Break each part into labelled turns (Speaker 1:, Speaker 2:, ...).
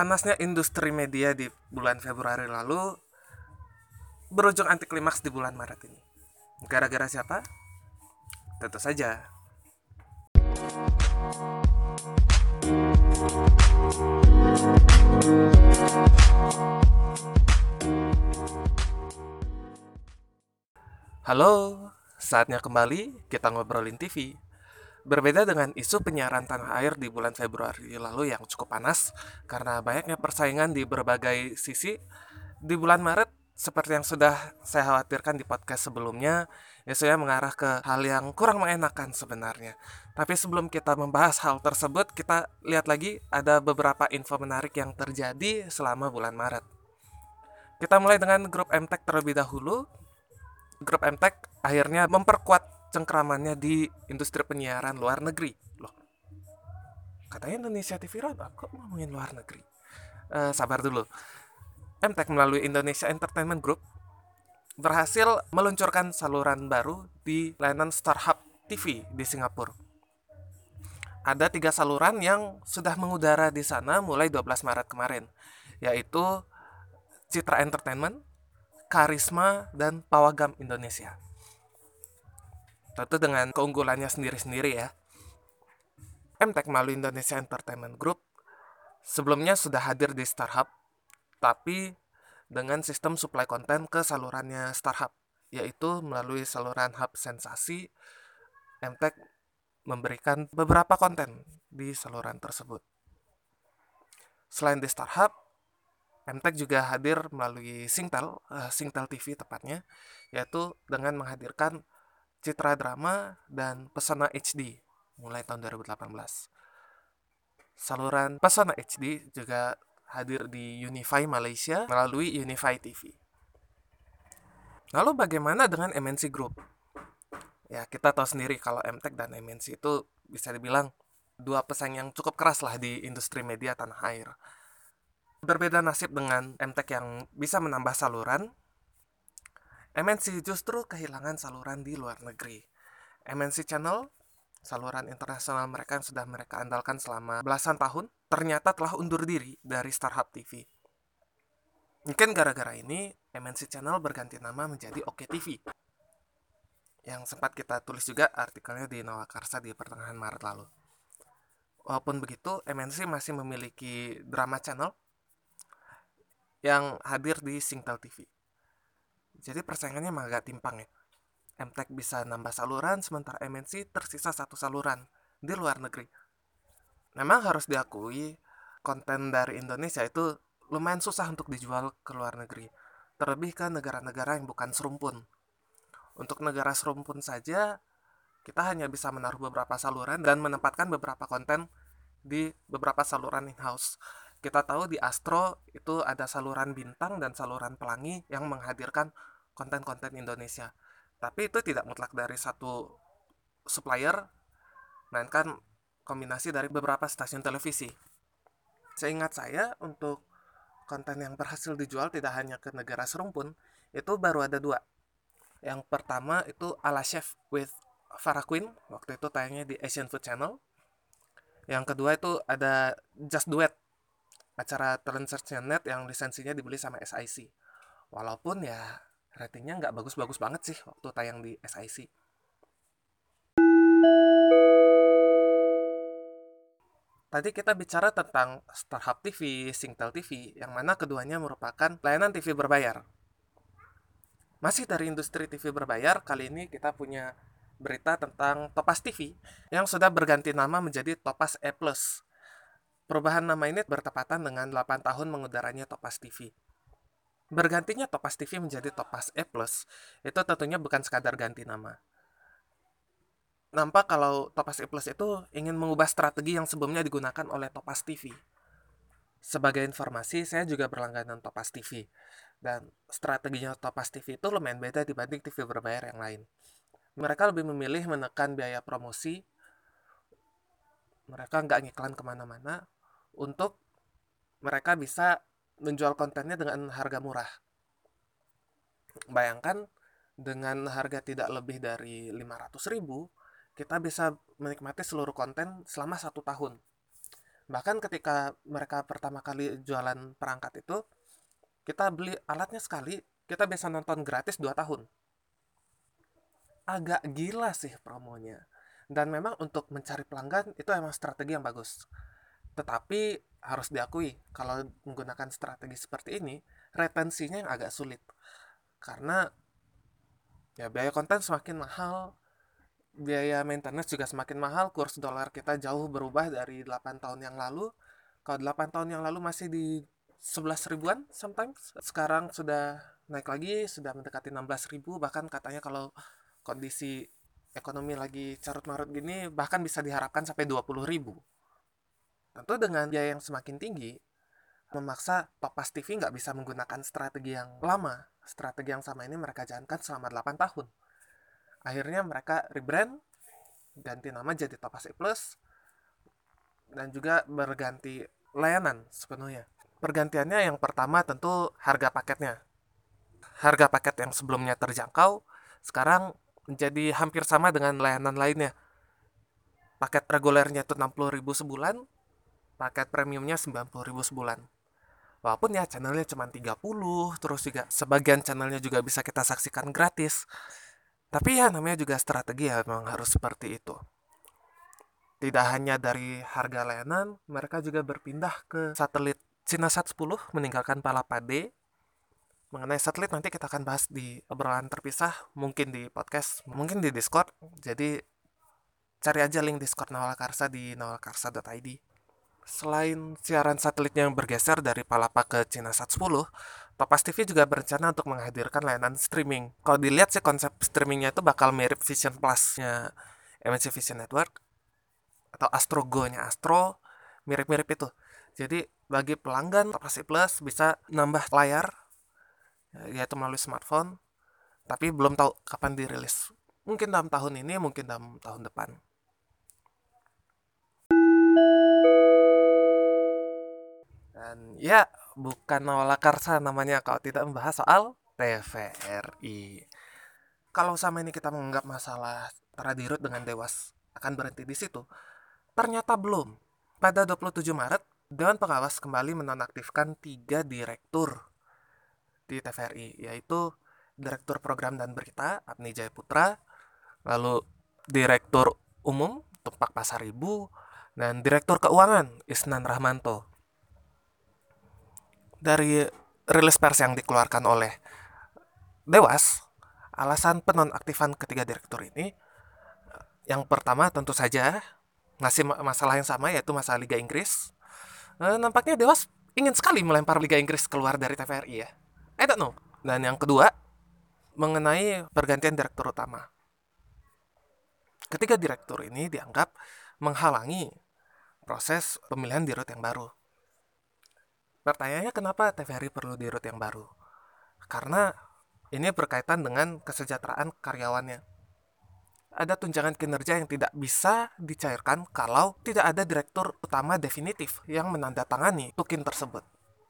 Speaker 1: panasnya industri media di bulan Februari lalu berujung anti klimaks di bulan Maret ini. Gara-gara siapa? Tentu saja. Halo, saatnya kembali kita ngobrolin TV. Berbeda dengan isu penyiaran tanah air di bulan Februari lalu yang cukup panas karena banyaknya persaingan di berbagai sisi, di bulan Maret seperti yang sudah saya khawatirkan di podcast sebelumnya, ya saya mengarah ke hal yang kurang mengenakan sebenarnya. Tapi sebelum kita membahas hal tersebut, kita lihat lagi ada beberapa info menarik yang terjadi selama bulan Maret. Kita mulai dengan grup MTech terlebih dahulu. Grup MTech akhirnya memperkuat cengkramannya di industri penyiaran luar negeri loh katanya Indonesia TV Raba kok ngomongin luar negeri uh, sabar dulu MTech melalui Indonesia Entertainment Group berhasil meluncurkan saluran baru di layanan Starhub TV di Singapura. Ada tiga saluran yang sudah mengudara di sana mulai 12 Maret kemarin, yaitu Citra Entertainment, Karisma, dan Pawagam Indonesia. Tentu dengan keunggulannya sendiri-sendiri ya. MTech melalui Indonesia Entertainment Group sebelumnya sudah hadir di Starhub, tapi dengan sistem supply konten ke salurannya Starhub, yaitu melalui saluran Hub Sensasi, MTech memberikan beberapa konten di saluran tersebut. Selain di Starhub, MTech juga hadir melalui Singtel, uh, Singtel TV tepatnya, yaitu dengan menghadirkan Citra Drama, dan Pesona HD mulai tahun 2018. Saluran Pesona HD juga hadir di Unify Malaysia melalui Unify TV. Lalu bagaimana dengan MNC Group? Ya, kita tahu sendiri kalau MTech dan MNC itu bisa dibilang dua pesaing yang cukup keras lah di industri media tanah air. Berbeda nasib dengan MTech yang bisa menambah saluran, MNC justru kehilangan saluran di luar negeri. MNC Channel, saluran internasional mereka yang sudah mereka andalkan selama belasan tahun, ternyata telah undur diri dari Starhub TV. Mungkin gara-gara ini, MNC Channel berganti nama menjadi Oke TV. Yang sempat kita tulis juga artikelnya di Nawakarsa di pertengahan Maret lalu. Walaupun begitu, MNC masih memiliki drama channel yang hadir di Singtel TV. Jadi persaingannya emang agak timpang ya. MTech bisa nambah saluran, sementara MNC tersisa satu saluran di luar negeri. Memang harus diakui, konten dari Indonesia itu lumayan susah untuk dijual ke luar negeri. Terlebih ke negara-negara yang bukan serumpun. Untuk negara serumpun saja, kita hanya bisa menaruh beberapa saluran dan menempatkan beberapa konten di beberapa saluran in-house. Kita tahu di Astro itu ada saluran bintang dan saluran pelangi yang menghadirkan konten-konten Indonesia. Tapi itu tidak mutlak dari satu supplier, melainkan kombinasi dari beberapa stasiun televisi. Seingat saya, untuk konten yang berhasil dijual tidak hanya ke negara serumpun, itu baru ada dua. Yang pertama itu Ala Chef with Farah Queen, waktu itu tayangnya di Asian Food Channel. Yang kedua itu ada Just Duet, acara talent search net yang lisensinya dibeli sama SIC. Walaupun ya ratingnya nggak bagus-bagus banget sih waktu tayang di SIC. Tadi kita bicara tentang Starhub TV, Singtel TV, yang mana keduanya merupakan layanan TV berbayar. Masih dari industri TV berbayar, kali ini kita punya berita tentang Topas TV yang sudah berganti nama menjadi Topas E+. Perubahan nama ini bertepatan dengan 8 tahun mengudaranya Topas TV. Bergantinya Topas TV menjadi Topas E+, itu tentunya bukan sekadar ganti nama. Nampak kalau Topas E itu ingin mengubah strategi yang sebelumnya digunakan oleh Topas TV. Sebagai informasi, saya juga berlangganan Topas TV. Dan strateginya Topas TV itu lumayan beda dibanding TV berbayar yang lain. Mereka lebih memilih menekan biaya promosi. Mereka nggak ngiklan ke mana-mana untuk mereka bisa menjual kontennya dengan harga murah. Bayangkan dengan harga tidak lebih dari 500 ribu, kita bisa menikmati seluruh konten selama satu tahun. bahkan ketika mereka pertama kali jualan perangkat itu kita beli alatnya sekali kita bisa nonton gratis 2 tahun agak gila sih promonya dan memang untuk mencari pelanggan itu emang strategi yang bagus tetapi harus diakui kalau menggunakan strategi seperti ini retensinya yang agak sulit. Karena ya biaya konten semakin mahal biaya maintenance juga semakin mahal kurs dolar kita jauh berubah dari 8 tahun yang lalu. Kalau 8 tahun yang lalu masih di 11 ribuan sometimes sekarang sudah naik lagi sudah mendekati 16 ribu bahkan katanya kalau kondisi ekonomi lagi carut marut gini bahkan bisa diharapkan sampai 20 ribu tentu dengan biaya yang semakin tinggi memaksa Papas TV nggak bisa menggunakan strategi yang lama. Strategi yang sama ini mereka jalankan selama 8 tahun. Akhirnya mereka rebrand ganti nama jadi Tapas E dan juga berganti layanan sepenuhnya. Pergantiannya yang pertama tentu harga paketnya. Harga paket yang sebelumnya terjangkau sekarang menjadi hampir sama dengan layanan lainnya. Paket regulernya itu 60.000 sebulan paket premiumnya 90.000 sebulan walaupun ya channelnya cuma 30 terus juga sebagian channelnya juga bisa kita saksikan gratis tapi ya namanya juga strategi ya memang harus seperti itu. Tidak hanya dari harga layanan, mereka juga berpindah ke satelit Cinasat 10 meninggalkan Palapade. Mengenai satelit nanti kita akan bahas di obrolan terpisah, mungkin di podcast, mungkin di Discord. Jadi cari aja link Discord Nawal Karsa di nawalkarsa.id. Selain siaran satelitnya yang bergeser dari Palapa ke Cinasat 10, Topas TV juga berencana untuk menghadirkan layanan streaming. Kalau dilihat sih konsep streamingnya itu bakal mirip Vision Plus-nya MNC Vision Network atau Astro Go-nya Astro, mirip-mirip itu. Jadi bagi pelanggan Topas TV Plus bisa nambah layar yaitu melalui smartphone, tapi belum tahu kapan dirilis. Mungkin dalam tahun ini, mungkin dalam tahun depan. Dan ya, bukan Karsa namanya kalau tidak membahas soal TVRI. Kalau sama ini kita menganggap masalah Radirut dengan Dewas akan berhenti di situ, ternyata belum. Pada 27 Maret, Dewan Pengawas kembali menonaktifkan tiga direktur di TVRI, yaitu Direktur Program dan Berita, Abni Jaya Putra, lalu Direktur Umum, Tumpak Pasaribu, dan Direktur Keuangan, Isnan Rahmanto dari rilis pers yang dikeluarkan oleh Dewas, alasan penonaktifan ketiga direktur ini yang pertama tentu saja masih masalah yang sama yaitu masalah Liga Inggris. E, nampaknya Dewas ingin sekali melempar Liga Inggris keluar dari TVRI ya. I don't know. Dan yang kedua mengenai pergantian direktur utama. Ketiga direktur ini dianggap menghalangi proses pemilihan dirut yang baru. Pertanyaannya kenapa TVRI perlu di root yang baru? Karena ini berkaitan dengan kesejahteraan karyawannya. Ada tunjangan kinerja yang tidak bisa dicairkan kalau tidak ada direktur utama definitif yang menandatangani tukin tersebut.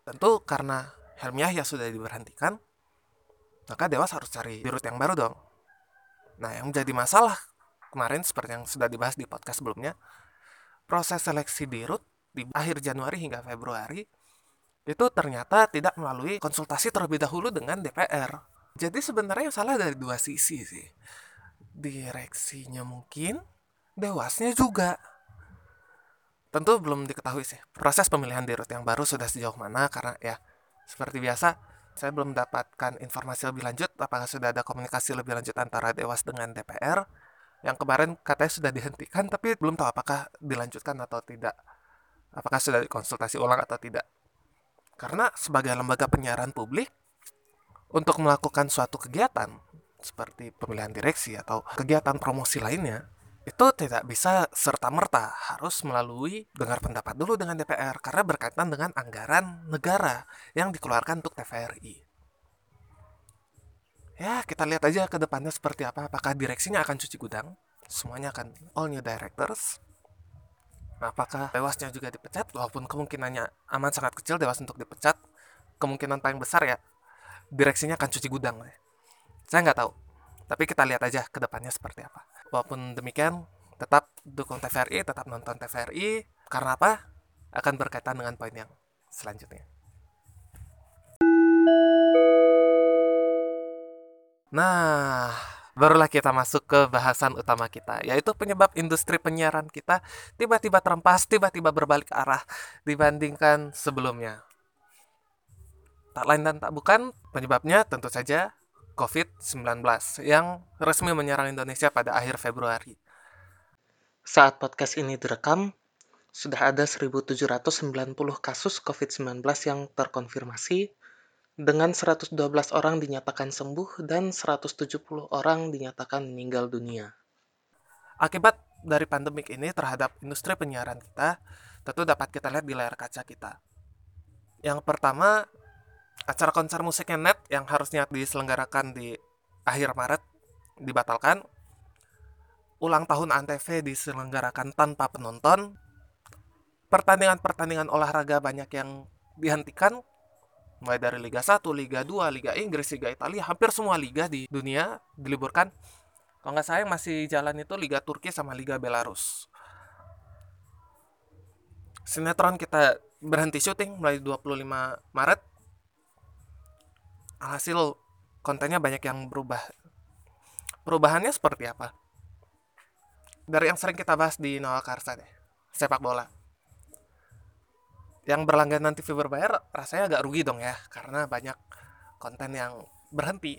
Speaker 1: Tentu karena Helmi Yahya sudah diberhentikan, maka Dewas harus cari dirut yang baru dong. Nah, yang menjadi masalah kemarin seperti yang sudah dibahas di podcast sebelumnya, proses seleksi dirut di akhir Januari hingga Februari itu ternyata tidak melalui konsultasi terlebih dahulu dengan DPR. Jadi sebenarnya yang salah dari dua sisi sih. Direksinya mungkin, dewasnya juga. Tentu belum diketahui sih proses pemilihan dirut yang baru sudah sejauh mana karena ya seperti biasa saya belum mendapatkan informasi lebih lanjut apakah sudah ada komunikasi lebih lanjut antara Dewas dengan DPR yang kemarin katanya sudah dihentikan tapi belum tahu apakah dilanjutkan atau tidak apakah sudah dikonsultasi ulang atau tidak karena sebagai lembaga penyiaran publik, untuk melakukan suatu kegiatan seperti pemilihan direksi atau kegiatan promosi lainnya, itu tidak bisa serta-merta harus melalui dengar pendapat dulu dengan DPR karena berkaitan dengan anggaran negara yang dikeluarkan untuk TVRI. Ya, kita lihat aja ke depannya seperti apa. Apakah direksinya akan cuci gudang? Semuanya akan all new directors apakah Dewasnya juga dipecat? Walaupun kemungkinannya aman sangat kecil Dewas untuk dipecat kemungkinan paling besar ya direksinya akan cuci gudang saya nggak tahu tapi kita lihat aja ke depannya seperti apa. Walaupun demikian tetap dukung TVRI tetap nonton TVRI karena apa? Akan berkaitan dengan poin yang selanjutnya. Nah, barulah kita masuk ke bahasan utama kita, yaitu penyebab industri penyiaran kita tiba-tiba terempas, tiba-tiba berbalik arah dibandingkan sebelumnya. Tak lain dan tak bukan, penyebabnya tentu saja COVID-19 yang resmi menyerang Indonesia pada akhir Februari. Saat podcast ini direkam, sudah ada 1790 kasus COVID-19 yang terkonfirmasi dengan 112 orang dinyatakan sembuh dan 170 orang dinyatakan meninggal dunia. Akibat dari pandemik ini terhadap industri penyiaran kita, tentu dapat kita lihat di layar kaca kita. Yang pertama, acara konser musiknya net yang harusnya diselenggarakan di akhir Maret dibatalkan. Ulang tahun Antv diselenggarakan tanpa penonton. Pertandingan-pertandingan olahraga banyak yang dihentikan mulai dari Liga 1, Liga 2, Liga Inggris, Liga Italia, hampir semua liga di dunia diliburkan. Kalau nggak sayang masih jalan itu Liga Turki sama Liga Belarus. Sinetron kita berhenti syuting mulai 25 Maret. Alhasil kontennya banyak yang berubah. Perubahannya seperti apa? Dari yang sering kita bahas di Noah Karsa deh, sepak bola yang berlangganan TV berbayar rasanya agak rugi dong ya karena banyak konten yang berhenti.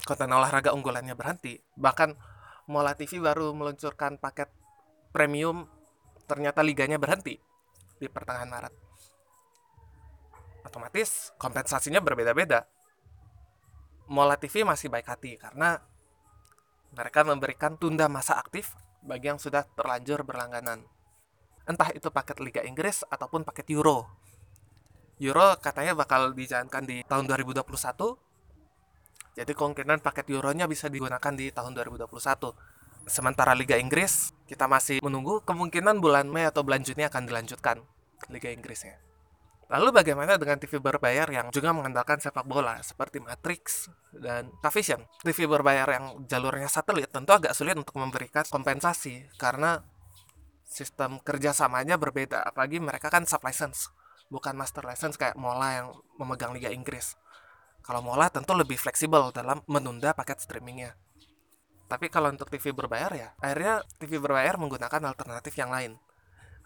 Speaker 1: Konten olahraga unggulannya berhenti. Bahkan Mola TV baru meluncurkan paket premium ternyata liganya berhenti di pertengahan Maret. Otomatis kompensasinya berbeda-beda. Mola TV masih baik hati karena mereka memberikan tunda masa aktif bagi yang sudah terlanjur berlangganan entah itu paket Liga Inggris ataupun paket Euro. Euro katanya bakal dijalankan di tahun 2021. Jadi kemungkinan paket Euronya bisa digunakan di tahun 2021. Sementara Liga Inggris, kita masih menunggu kemungkinan bulan Mei atau bulan Juni akan dilanjutkan Liga Inggrisnya. Lalu bagaimana dengan TV berbayar yang juga mengandalkan sepak bola seperti Matrix dan Cavision? TV berbayar yang jalurnya satelit tentu agak sulit untuk memberikan kompensasi karena sistem kerjasamanya berbeda apalagi mereka kan sub license bukan master license kayak Mola yang memegang Liga Inggris. Kalau Mola tentu lebih fleksibel dalam menunda paket streamingnya. Tapi kalau untuk TV berbayar ya akhirnya TV berbayar menggunakan alternatif yang lain.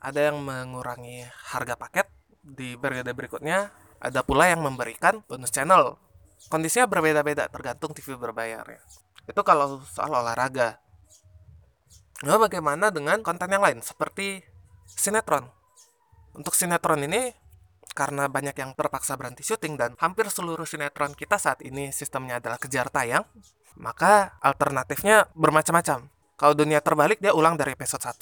Speaker 1: Ada yang mengurangi harga paket di periode berikutnya ada pula yang memberikan bonus channel. Kondisinya berbeda-beda tergantung TV berbayar ya itu kalau soal olahraga Nah, bagaimana dengan konten yang lain seperti sinetron? Untuk sinetron ini karena banyak yang terpaksa berhenti syuting dan hampir seluruh sinetron kita saat ini sistemnya adalah kejar tayang, maka alternatifnya bermacam-macam. Kalau dunia terbalik dia ulang dari episode 1.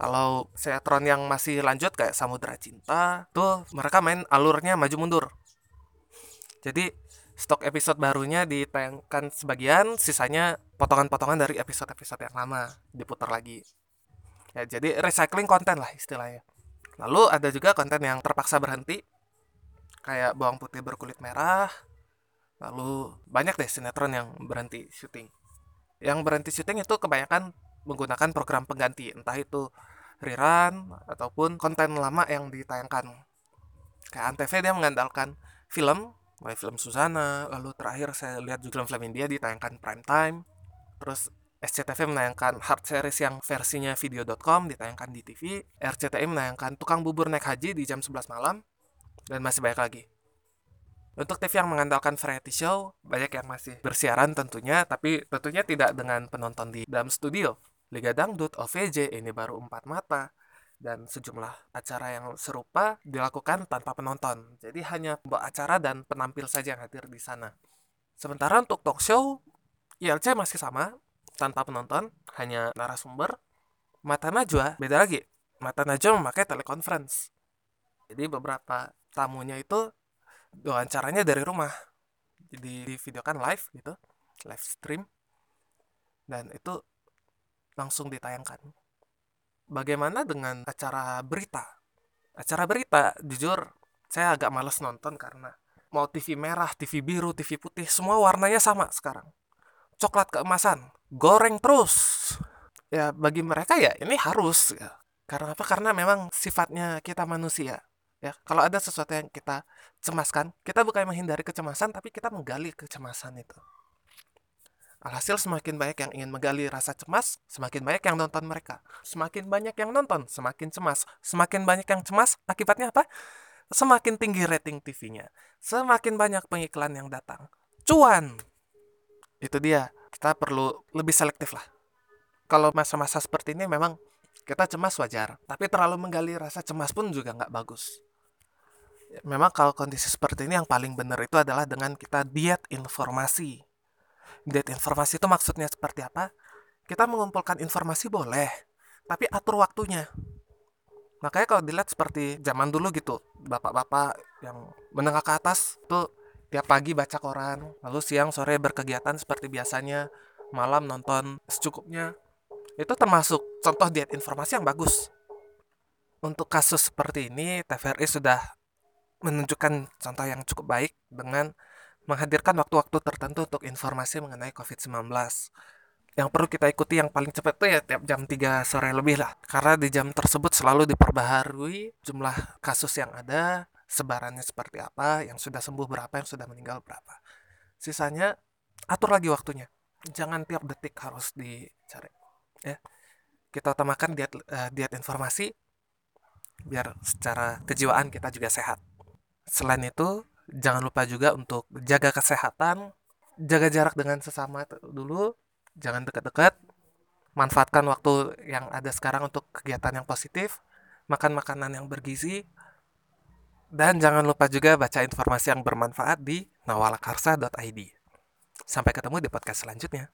Speaker 1: Kalau sinetron yang masih lanjut kayak Samudra Cinta, tuh mereka main alurnya maju mundur. Jadi stok episode barunya ditayangkan sebagian, sisanya potongan-potongan dari episode-episode yang lama diputar lagi. Ya, jadi recycling konten lah istilahnya. Lalu ada juga konten yang terpaksa berhenti, kayak bawang putih berkulit merah. Lalu banyak deh sinetron yang berhenti syuting. Yang berhenti syuting itu kebanyakan menggunakan program pengganti, entah itu rerun ataupun konten lama yang ditayangkan. Kayak Antv dia mengandalkan film mulai film Susana lalu terakhir saya lihat juga film India ditayangkan prime time. Terus SCTV menayangkan hard series yang versinya video.com ditayangkan di TV RCTI menayangkan tukang bubur naik haji di jam 11 malam dan masih banyak lagi. Untuk TV yang mengandalkan variety show, banyak yang masih bersiaran tentunya, tapi tentunya tidak dengan penonton di dalam studio. Liga Dangdut, OVJ, ini baru empat mata, dan sejumlah acara yang serupa dilakukan tanpa penonton. Jadi hanya pembawa acara dan penampil saja yang hadir di sana. Sementara untuk talk show, ILC masih sama, tanpa penonton, hanya narasumber. Mata Najwa beda lagi. Mata Najwa memakai teleconference. Jadi beberapa tamunya itu wawancaranya dari rumah. Jadi di videokan live gitu, live stream. Dan itu langsung ditayangkan bagaimana dengan acara berita? Acara berita, jujur, saya agak males nonton karena mau TV merah, TV biru, TV putih, semua warnanya sama sekarang. Coklat keemasan, goreng terus. Ya, bagi mereka ya ini harus. Ya. karena apa karena memang sifatnya kita manusia ya kalau ada sesuatu yang kita cemaskan kita bukan menghindari kecemasan tapi kita menggali kecemasan itu Alhasil semakin banyak yang ingin menggali rasa cemas, semakin banyak yang nonton mereka. Semakin banyak yang nonton, semakin cemas. Semakin banyak yang cemas, akibatnya apa? Semakin tinggi rating TV-nya. Semakin banyak pengiklan yang datang. Cuan! Itu dia. Kita perlu lebih selektif lah. Kalau masa-masa seperti ini memang kita cemas wajar. Tapi terlalu menggali rasa cemas pun juga nggak bagus. Memang kalau kondisi seperti ini yang paling benar itu adalah dengan kita diet informasi Diet informasi itu maksudnya seperti apa? Kita mengumpulkan informasi boleh, tapi atur waktunya. Makanya kalau dilihat seperti zaman dulu gitu, bapak-bapak yang menengah ke atas tuh tiap pagi baca koran, lalu siang sore berkegiatan seperti biasanya, malam nonton secukupnya. Itu termasuk contoh diet informasi yang bagus. Untuk kasus seperti ini, TVRI sudah menunjukkan contoh yang cukup baik dengan menghadirkan waktu-waktu tertentu untuk informasi mengenai COVID-19. Yang perlu kita ikuti yang paling cepat itu ya tiap jam 3 sore lebih lah. Karena di jam tersebut selalu diperbaharui jumlah kasus yang ada, sebarannya seperti apa, yang sudah sembuh berapa, yang sudah meninggal berapa. Sisanya atur lagi waktunya. Jangan tiap detik harus dicari. Ya. Kita utamakan diet, uh, diet informasi biar secara kejiwaan kita juga sehat. Selain itu, jangan lupa juga untuk jaga kesehatan jaga jarak dengan sesama dulu. Jangan dekat-dekat manfaatkan waktu yang ada sekarang untuk kegiatan yang positif. Makan makanan yang bergizi. Dan jangan lupa juga baca informasi yang bermanfaat di nawalakarsa.id sampai ketemu di podcast selanjutnya